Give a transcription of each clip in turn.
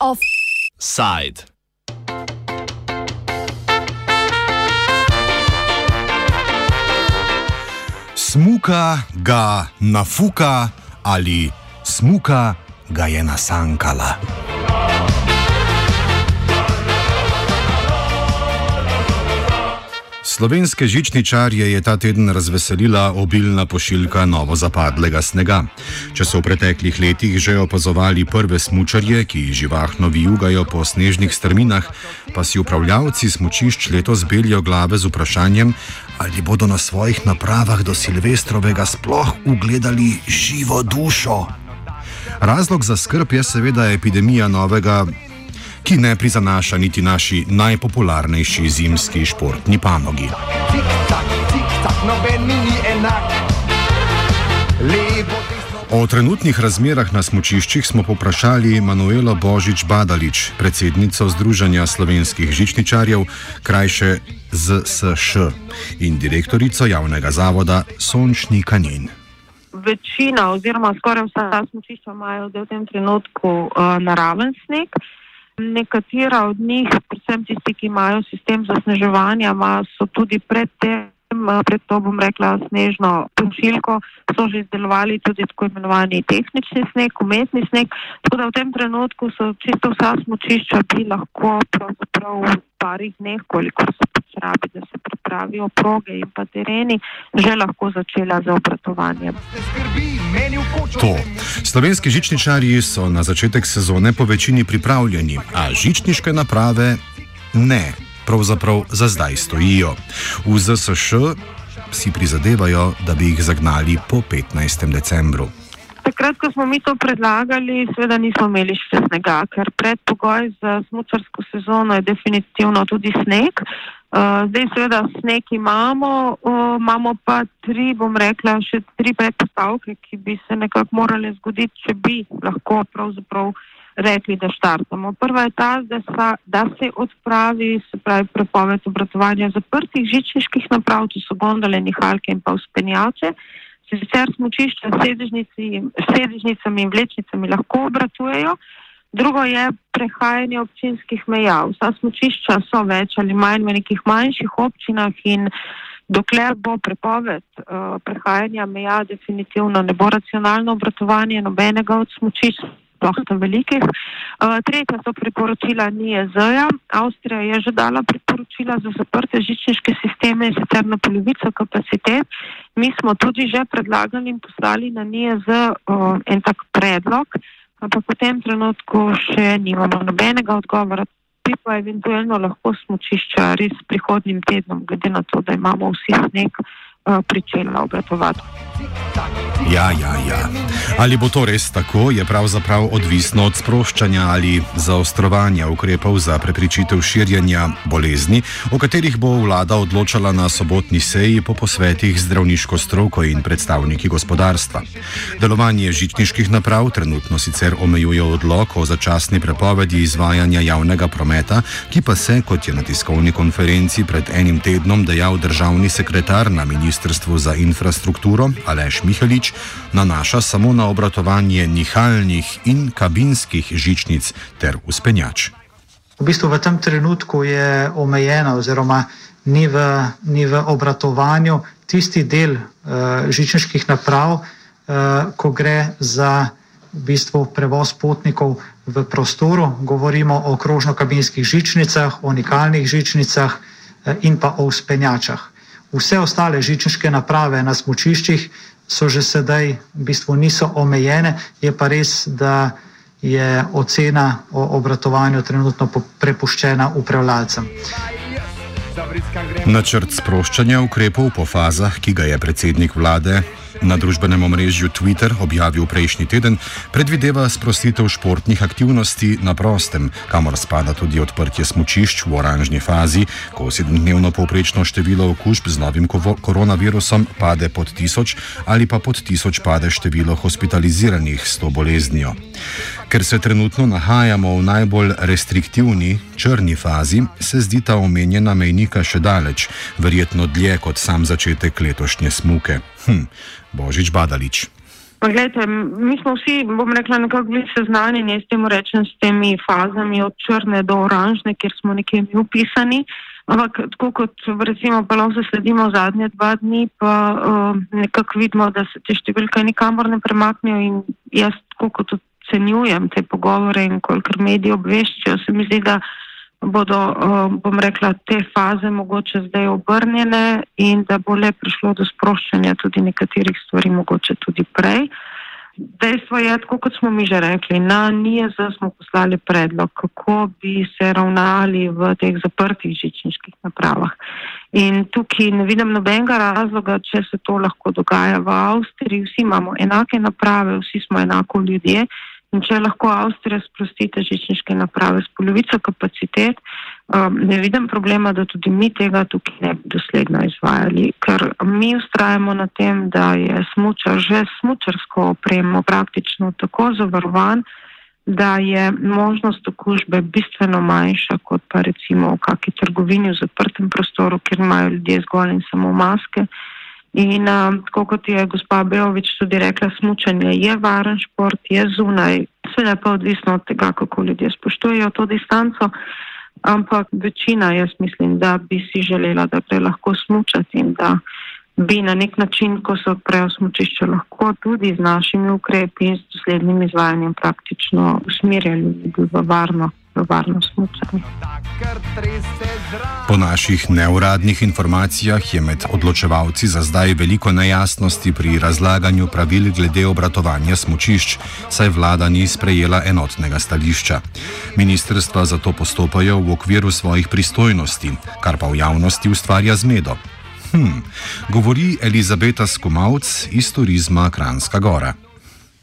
Offside. Smuka ga nafuka ali smuka ga je nasankala. Slovenske žičničarje je ta teden razveselila obilna pošiljka novo zapadlega snega. Če so v preteklih letih že opazovali prve smučarje, ki živahno vijugajo po snežnih strminah, pa si upravljavci smučišč letos belijo glave z vprašanjem, ali bodo na svojih napravah do Silvestrovega sploh ugledali živo dušo. Razlog za skrb je seveda epidemija novega ki ne prizanaša niti naši najpopularnejši zimski športni panogi. O trenutnih razmerah na smočiščih smo poprašali Manuelo Božič Badalič, predsednico Združenja slovenskih žičničarjev, krajše ZSŠ in direktorico javnega zavoda Sončni Kanin. Večina oziroma skoraj vsa smočišča imajo v tem trenutku uh, naraven sneg. Nekatera od njih, predvsem tisti, ki imajo sistem zasneževanja, so tudi pred tem, pred to bom rekla, snežno pošiljko, so že izdelovali tudi tako imenovani tehnični sneg, umetni sneg. Tako da v tem trenutku so čisto vsa smočišča bi lahko pravzaprav v parih dneh, koliko se potrebi, da se pripravijo proge in pa tereni, že lahko začela z obratovanjem. To. Slovenski žičničarji so na začetek sezone po večini pripravljeni, a žičniške naprave ne, pravzaprav za zdaj stojijo. V ZSŠ si prizadevajo, da bi jih zagnali po 15. decembru. Takrat, ko smo mi to predlagali, seveda nismo imeli še snega, ker predpogoj za smočarsko sezono je definitivno tudi sneg. Uh, zdaj, seveda, sneg imamo, uh, imamo pa tri, bom rekla, še tri predpostavke, ki bi se nekako morale zgoditi, če bi lahko pravzaprav rekli, da štartamo. Prva je ta, da, sa, da se odpravi, se pravi, prepoved obratovanja zaprtih žičniških naprav, to so gondole, nihalke in pa uspenjače. Sicer smočišča s sedežnicami in vlečnicami lahko obratujejo. Drugo je prehajanje občinskih meja. Vsa smočišča so več ali manj v nekih manjših občinah in dokler bo prepoved uh, prehajanja meja, definitivno ne bo racionalno obratovanje nobenega od smočišč, sploh tam velikih. Uh, tretja so priporočila NIEZ-ja. Avstrija je že dala priporočila za zaprte žičniške sisteme in sicer na polovico kapacitet. Mi smo tudi že predlagali in poslali na NIEZ uh, en tak predlog ampak v tem trenutku še nimamo nobenega odgovora. Bi pa eventualno lahko smočišča res prihodnim tednom, glede na to, da imamo vsi sneg, uh, pričela obratovati. Ja, ja, ja. Ali bo to res tako, je pravzaprav odvisno od sproščanja ali zaostrovanja ukrepov za prepričitev širjenja bolezni, o katerih bo vlada odločala na sobotni seji po posvetih zdravniško stroko in predstavniki gospodarstva. Delovanje žičniških naprav trenutno sicer omejuje odlok o začasni prepovedi izvajanja javnega prometa, ki pa se, kot je na tiskovni konferenci pred enim tednom dejal državni sekretar na Ministrstvu za infrastrukturo Aleš Mihalič, nanaša samo na obratovanje nihalnih in kabinskih žičnic ter uspenjač. V bistvu v tem trenutku je omejena oziroma ni v, ni v obratovanju tisti del uh, žičniških naprav, uh, ko gre za v bistvu prevoz potnikov v prostoru. Govorimo o krožno-kabinskih žičnicah, o nikalnih žičnicah uh, in pa o uspenjačah. Vse ostale žičniške naprave na smočiščih so že sedaj v bistvu niso omejene, je pa res, da je ocena o obratovanju trenutno prepuščena upravljalcem. Načrt sproščanja ukrepov po fazah, ki ga je predsednik vlade na družbenem omrežju Twitter objavil prejšnji teden, predvideva sprostitev športnih aktivnosti na prostem, kamor spada tudi odprtje smočišč v oranžni fazi, ko sedemdnevno povprečno število okužb z novim koronavirusom pade pod tisoč ali pa pod tisoč pade število hospitaliziranih s to boleznijo. Ker se trenutno nahajamo v najbolj restriktivni, črni fazi, se zdi ta omenjena mejnika še daleč, verjetno dlje kot sam začetek letošnje smuke. Hm, Božič Badalič. Gledajte, mi smo vsi, bom rekla, nekako bili seznanjeni s, rečem, s temi fazami od črne do oranžne, kjer smo nekje mi upisani. Ampak tako kot recimo pa lahko zasledimo zadnje dva dni, pa uh, nekako vidimo, da se te številke nikamor ne premaknejo in jaz tako kot ocenjujem te pogovore in kolikor mediji obveščajo, se mi zdi, da bodo, uh, bom rekla, te faze mogoče zdaj obrnjene in da bo le prišlo do sproščanja tudi nekaterih stvari, mogoče tudi prej. Dejstvo je, tako kot smo mi že rekli, na NIEZ smo poslali predlog, kako bi se ravnali v teh zaprtih žičniških napravah. In tukaj ne vidim nobenega razloga, če se to lahko dogaja v Avstriji. Vsi imamo enake naprave, vsi smo enako ljudje. In če lahko Avstrija sprosti težičniške naprave s polovico kapacitet, um, ne vidim problema, da tudi mi tega tukaj ne bi dosledno izvajali, ker mi ustrajamo na tem, da je smučar že smučarsko opremo praktično tako zavarovan, da je možnost okužbe bistveno manjša kot pa recimo v kakšni trgovini v zaprtem prostoru, kjer imajo ljudje zgolj in samo maske. In um, tako kot je gospa Beovič tudi rekla, smučanje je varen šport, je zunaj, seveda pa odvisno od tega, kako ljudje spoštujejo to distanco, ampak večina, jaz mislim, da bi si želela, da gre lahko smučati in da bi na nek način, ko se odprejo smučišče, lahko tudi z našimi ukrepi in s doslednim izvajanjem praktično usmerjali ljudi v varno varno smučanje. Po naših neuradnih informacijah je med odločevalci za zdaj veliko nejasnosti pri razlaganju pravil glede obratovanja smučišč, saj vlada ni sprejela enotnega stališča. Ministrstva zato postopajo v okviru svojih pristojnosti, kar pa v javnosti ustvarja zmedo. Hm, govori Elizabeta Skumavc iz turizma Kranska Gora.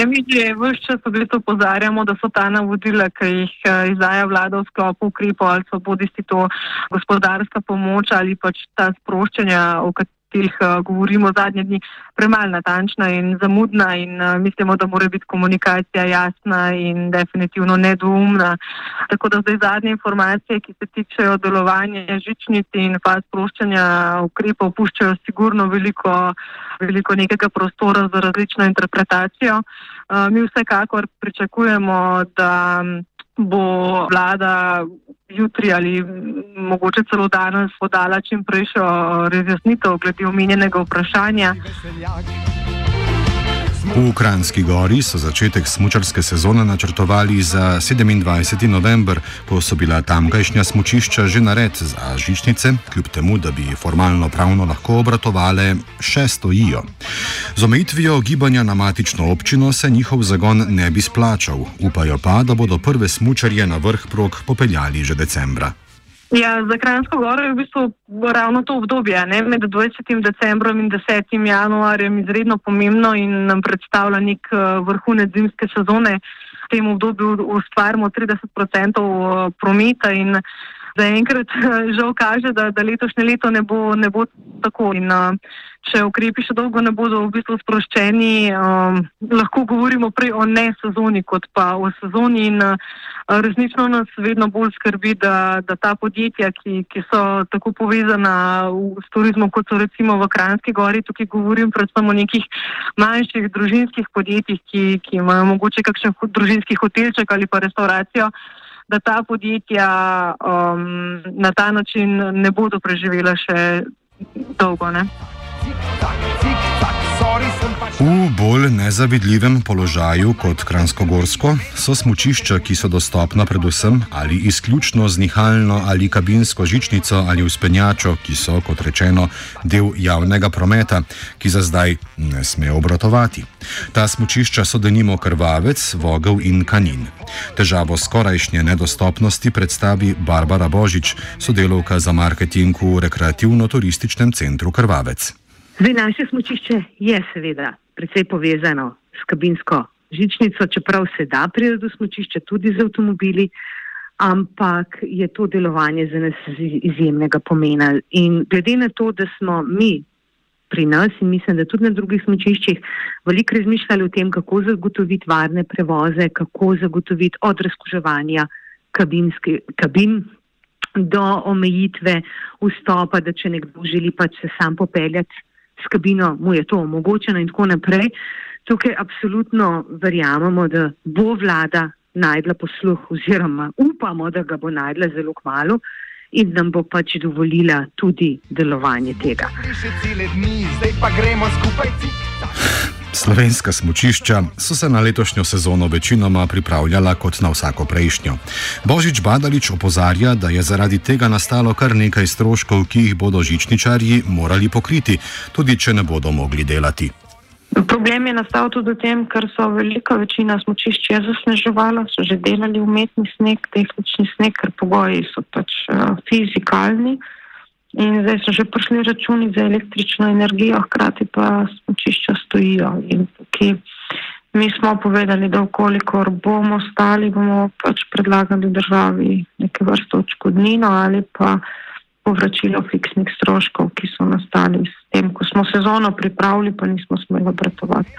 Ja, mi že vse čas v letu opozarjamo, da so ta navodila, ki jih eh, izdaja vlada v sklopu ukrepov, ali so bodi si to gospodarska pomoč ali pač ta sproščanja, o katerih katerih uh, govorimo zadnje dni, premalo natančna in zamudna in uh, mislimo, da mora biti komunikacija jasna in definitivno nedvoumna. Tako da zdaj zadnje informacije, ki se tičejo delovanja žičnic in faz sproščanja ukrepov, puščajo sigurno veliko, veliko nekega prostora za različno interpretacijo. Uh, mi vsekakor pričakujemo, da bo vlada jutri ali mogoče celo danes podala čim prejšo razjasnitev glede omenjenega vprašanja. V Ukrajinski gori so začetek smočarske sezone načrtovali za 27. november, ko so bila tamkajšnja smočišča že nared za žičnice, kljub temu, da bi formalno pravno lahko obratovale, še stojijo. Z omejitvijo gibanja na matično občino se njihov zagon ne bi splačal, upajo pa, da bodo prve smočarje na vrh prog popeljali že decembra. Ja, za Krajinsko goro je v bistvu ravno to obdobje, ne? med 20. decembrom in 10. januarjem izredno pomembno in nam predstavlja nek uh, vrhunec zimske sezone. V tem obdobju ustvarjamo 30% eh, prometa in zaenkrat žal kaže, da, da letošnje leto ne bo, ne bo tako. In, uh, če ukrepi še dolgo ne bodo v bistvu sproščeni, um, lahko govorimo prej o ne sezoni kot pa o sezoni in uh, resnično nas vedno bolj skrbi, da, da ta podjetja, ki, ki so tako povezana v, s turizmom, kot so recimo v Kranjski gori, tukaj govorim predvsem o nekih manjših družinskih podjetjih, ki, ki imajo mogoče kakšen družinski hotelček ali pa restauracijo, da ta podjetja um, na ta način ne bodo preživela še dolgo. Ne? V bolj nezavidljivem položaju kot Kransko-Gorsko so smučišča, ki so dostopna predvsem ali izključno z nihalno ali kabinsko žičnico ali uspenjačo, ki so, kot rečeno, del javnega prometa, ki za zdaj ne sme obratovati. Ta smučišča so denimo krvavec, vogel in kanin. Težavo skorajšnje nedostopnosti predstavi Barbara Božič, sodelovka za marketing v rekreativno-turističnem centru Krvavec. Zdaj, naše smočišče je seveda precej povezano s kabinsko žičnico, čeprav se da priti do smočišča tudi z avtomobili, ampak je to delovanje za nas izjemnega pomena. In glede na to, da smo mi pri nas in mislim, da tudi na drugih smočiščih veliko razmišljali o tem, kako zagotoviti varne prevoze, kako zagotoviti od razkuževanja kabin do omejitve vstopa, da če nekdo želi pač se sam popeljati s kabino, mu je to omogočeno in tako naprej. Tukaj absolutno verjamemo, da bo vlada najdla posluh oziroma upamo, da ga bo najdla zelo kmalo in nam bo pač dovolila tudi delovanje tega. Slovenska smočišča so se na letošnjo sezono večinoma pripravljala kot na vsako prejšnjo. Božič Badalič opozarja, da je zaradi tega nastalo kar nekaj stroškov, ki jih bodo žičničarji morali pokriti, tudi če ne bodo mogli delati. Problem je nastal tudi v tem, ker so velika večina smočišč je zasneževala, so že delali umetni sneg, tehnični sneg, ker pogoji so pač uh, fizikalni. In zdaj so že prišli računi za električno energijo, hkrati pa smočišča stojijo. Mi smo povedali, da ukolikor bomo stali, bomo pač predlagali državi neke vrste očkodnino ali pa povračilo fiksnih stroškov, ki so nastali s tem, ko smo sezono pripravili, pa nismo smeli obratovati.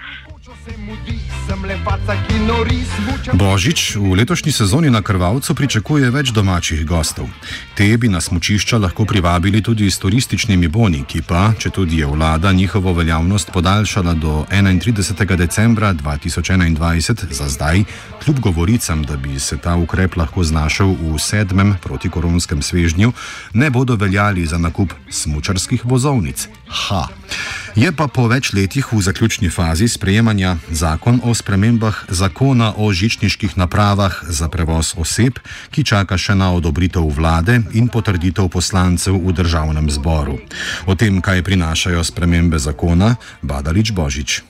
Božič v letošnji sezoni na Krvavcu pričakuje več domačih gostov. Te bi na smočišča lahko privabili tudi s turističnimi boni, ki pa, če tudi je vlada njihovo veljavnost podaljšala do 31. decembra 2021, za zdaj, kljub govoricam, da bi se ta ukrep lahko znašel v sedmem protikoronskem svežnju, ne bodo veljali za nakup smočarskih vozovnic. Ha! Je pa po več letih v zaključni fazi sprejemanja zakon o spremembah zakona o žičniških napravah za prevoz oseb, ki čaka še na odobritev vlade in potrditev poslancev v državnem zboru. O tem, kaj prinašajo spremembe zakona, Badalič Božič.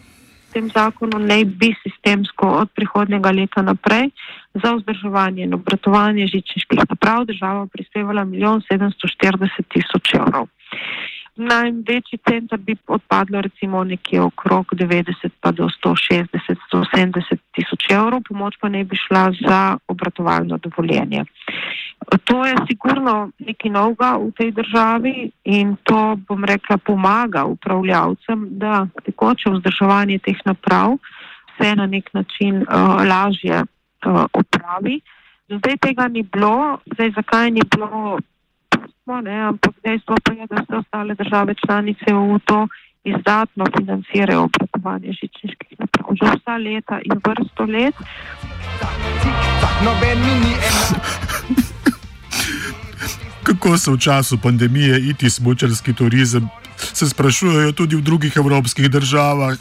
V tem zakonu ne bi sistemsko od prihodnega leta naprej za vzdrževanje in obratovanje žičniških naprav država prispevala 1 740 000 evrov. Največji center bi odpadlo recimo nekje okrog 90 pa do 160, 170 tisoč evrov, pomoč pa ne bi šla za obratovalno dovoljenje. To je sigurno nekaj novega v tej državi in to, bom rekla, pomaga upravljavcem, da tekoče vzdrževanje teh naprav se na nek način uh, lažje uh, opravi. Zdaj tega ni bilo, zdaj zakaj ni bilo smo, ne, ampak dejstvo pa je, da se ostale države članice v to izdatno financirajo obratovanje žičniških naprav. Že vsa leta in vrsto let. Kako se v času pandemije iti smočarski turizem, se sprašujejo tudi v drugih evropskih državah.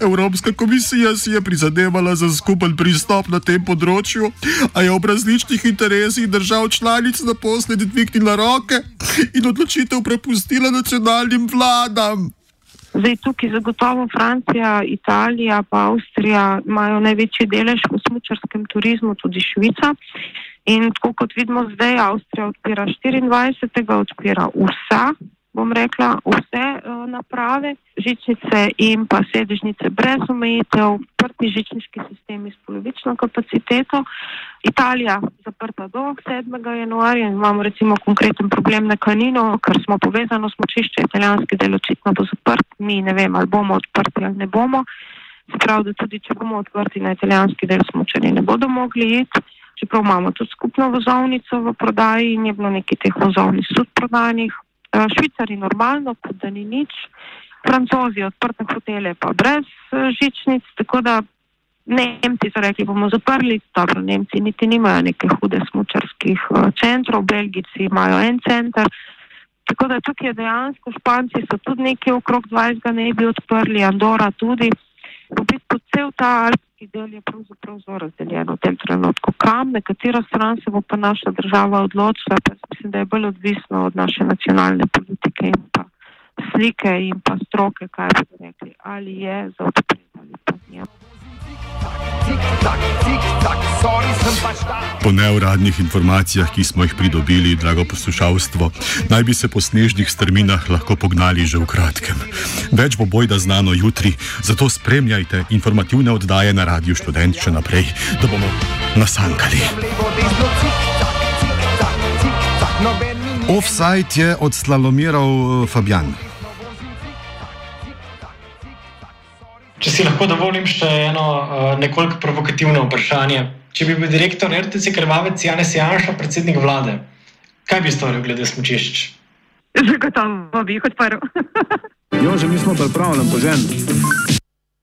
Evropska komisija si je prizadevala za skupen pristop na tem področju, a je ob različnih interesih držav članic naposled dvignila roke in odločitev prepustila nacionalnim vladam. Zdaj, tukaj zagotovo Francija, Italija in Avstrija imajo največji delež v smočarskem turizmu, tudi Švica. In tako kot vidimo zdaj, Avstrija odpira 24. odpira vsa bom rekla, vse uh, naprave, žičnice in pa sedežnice brez omejitev, prti žičniški sistemi s polovično kapaciteto. Italija zaprta do 7. januarja in imamo recimo konkreten problem na Kanino, ker smo povezano smočišče, italijanski del očitno bo zaprt, mi ne vemo, ali bomo odprti ali ne bomo. Se pravi, da tudi če bomo odprti na italijanski del smočani ne bodo mogli iti. Čeprav imamo tudi skupno vozovnico v prodaji in je bilo nekaj teh vozovnic tudi prodanih, Švicari normalno, kot da ni nič, francozi odprte hotele pa brez eh, žičnic, tako da Nemci so rekli, bomo zaprli, dobro, Nemci niti nimajo neke hude smučarskih eh, centrov, Belgici imajo en center, tako da tukaj dejansko Španci so tudi nekaj okrog 20 ne bi odprli, Andora tudi. V bistvu cel ta alpski del je pravzaprav zelo razdeljen v tem trenutku. Kam, na katero stran se bo pa naša država odločila, pa mislim, da je bolj odvisno od naše nacionalne politike in pa slike in pa stroke, kaj bi rekli, ali je za odpreti ali pa njem. Po neuradnih informacijah, ki smo jih pridobili, drago poslušalstvo, naj bi se po snežnih strminah lahko pognali že v kratkem. Več bo bojda znano jutri, zato spremljajte informativne oddaje na Radiu Študent še naprej, da bomo nasankali. Offside je odslalomiral eh, Fabian. Si lahko dovolim še eno uh, nekoliko provokativno vprašanje. Če bi bil direktor RTC Krvavec Janes Janša, predsednik vlade, kaj bi storil glede smočišč? Zagotovo bi jih odprl. jo, že mi smo pripravljeni požen.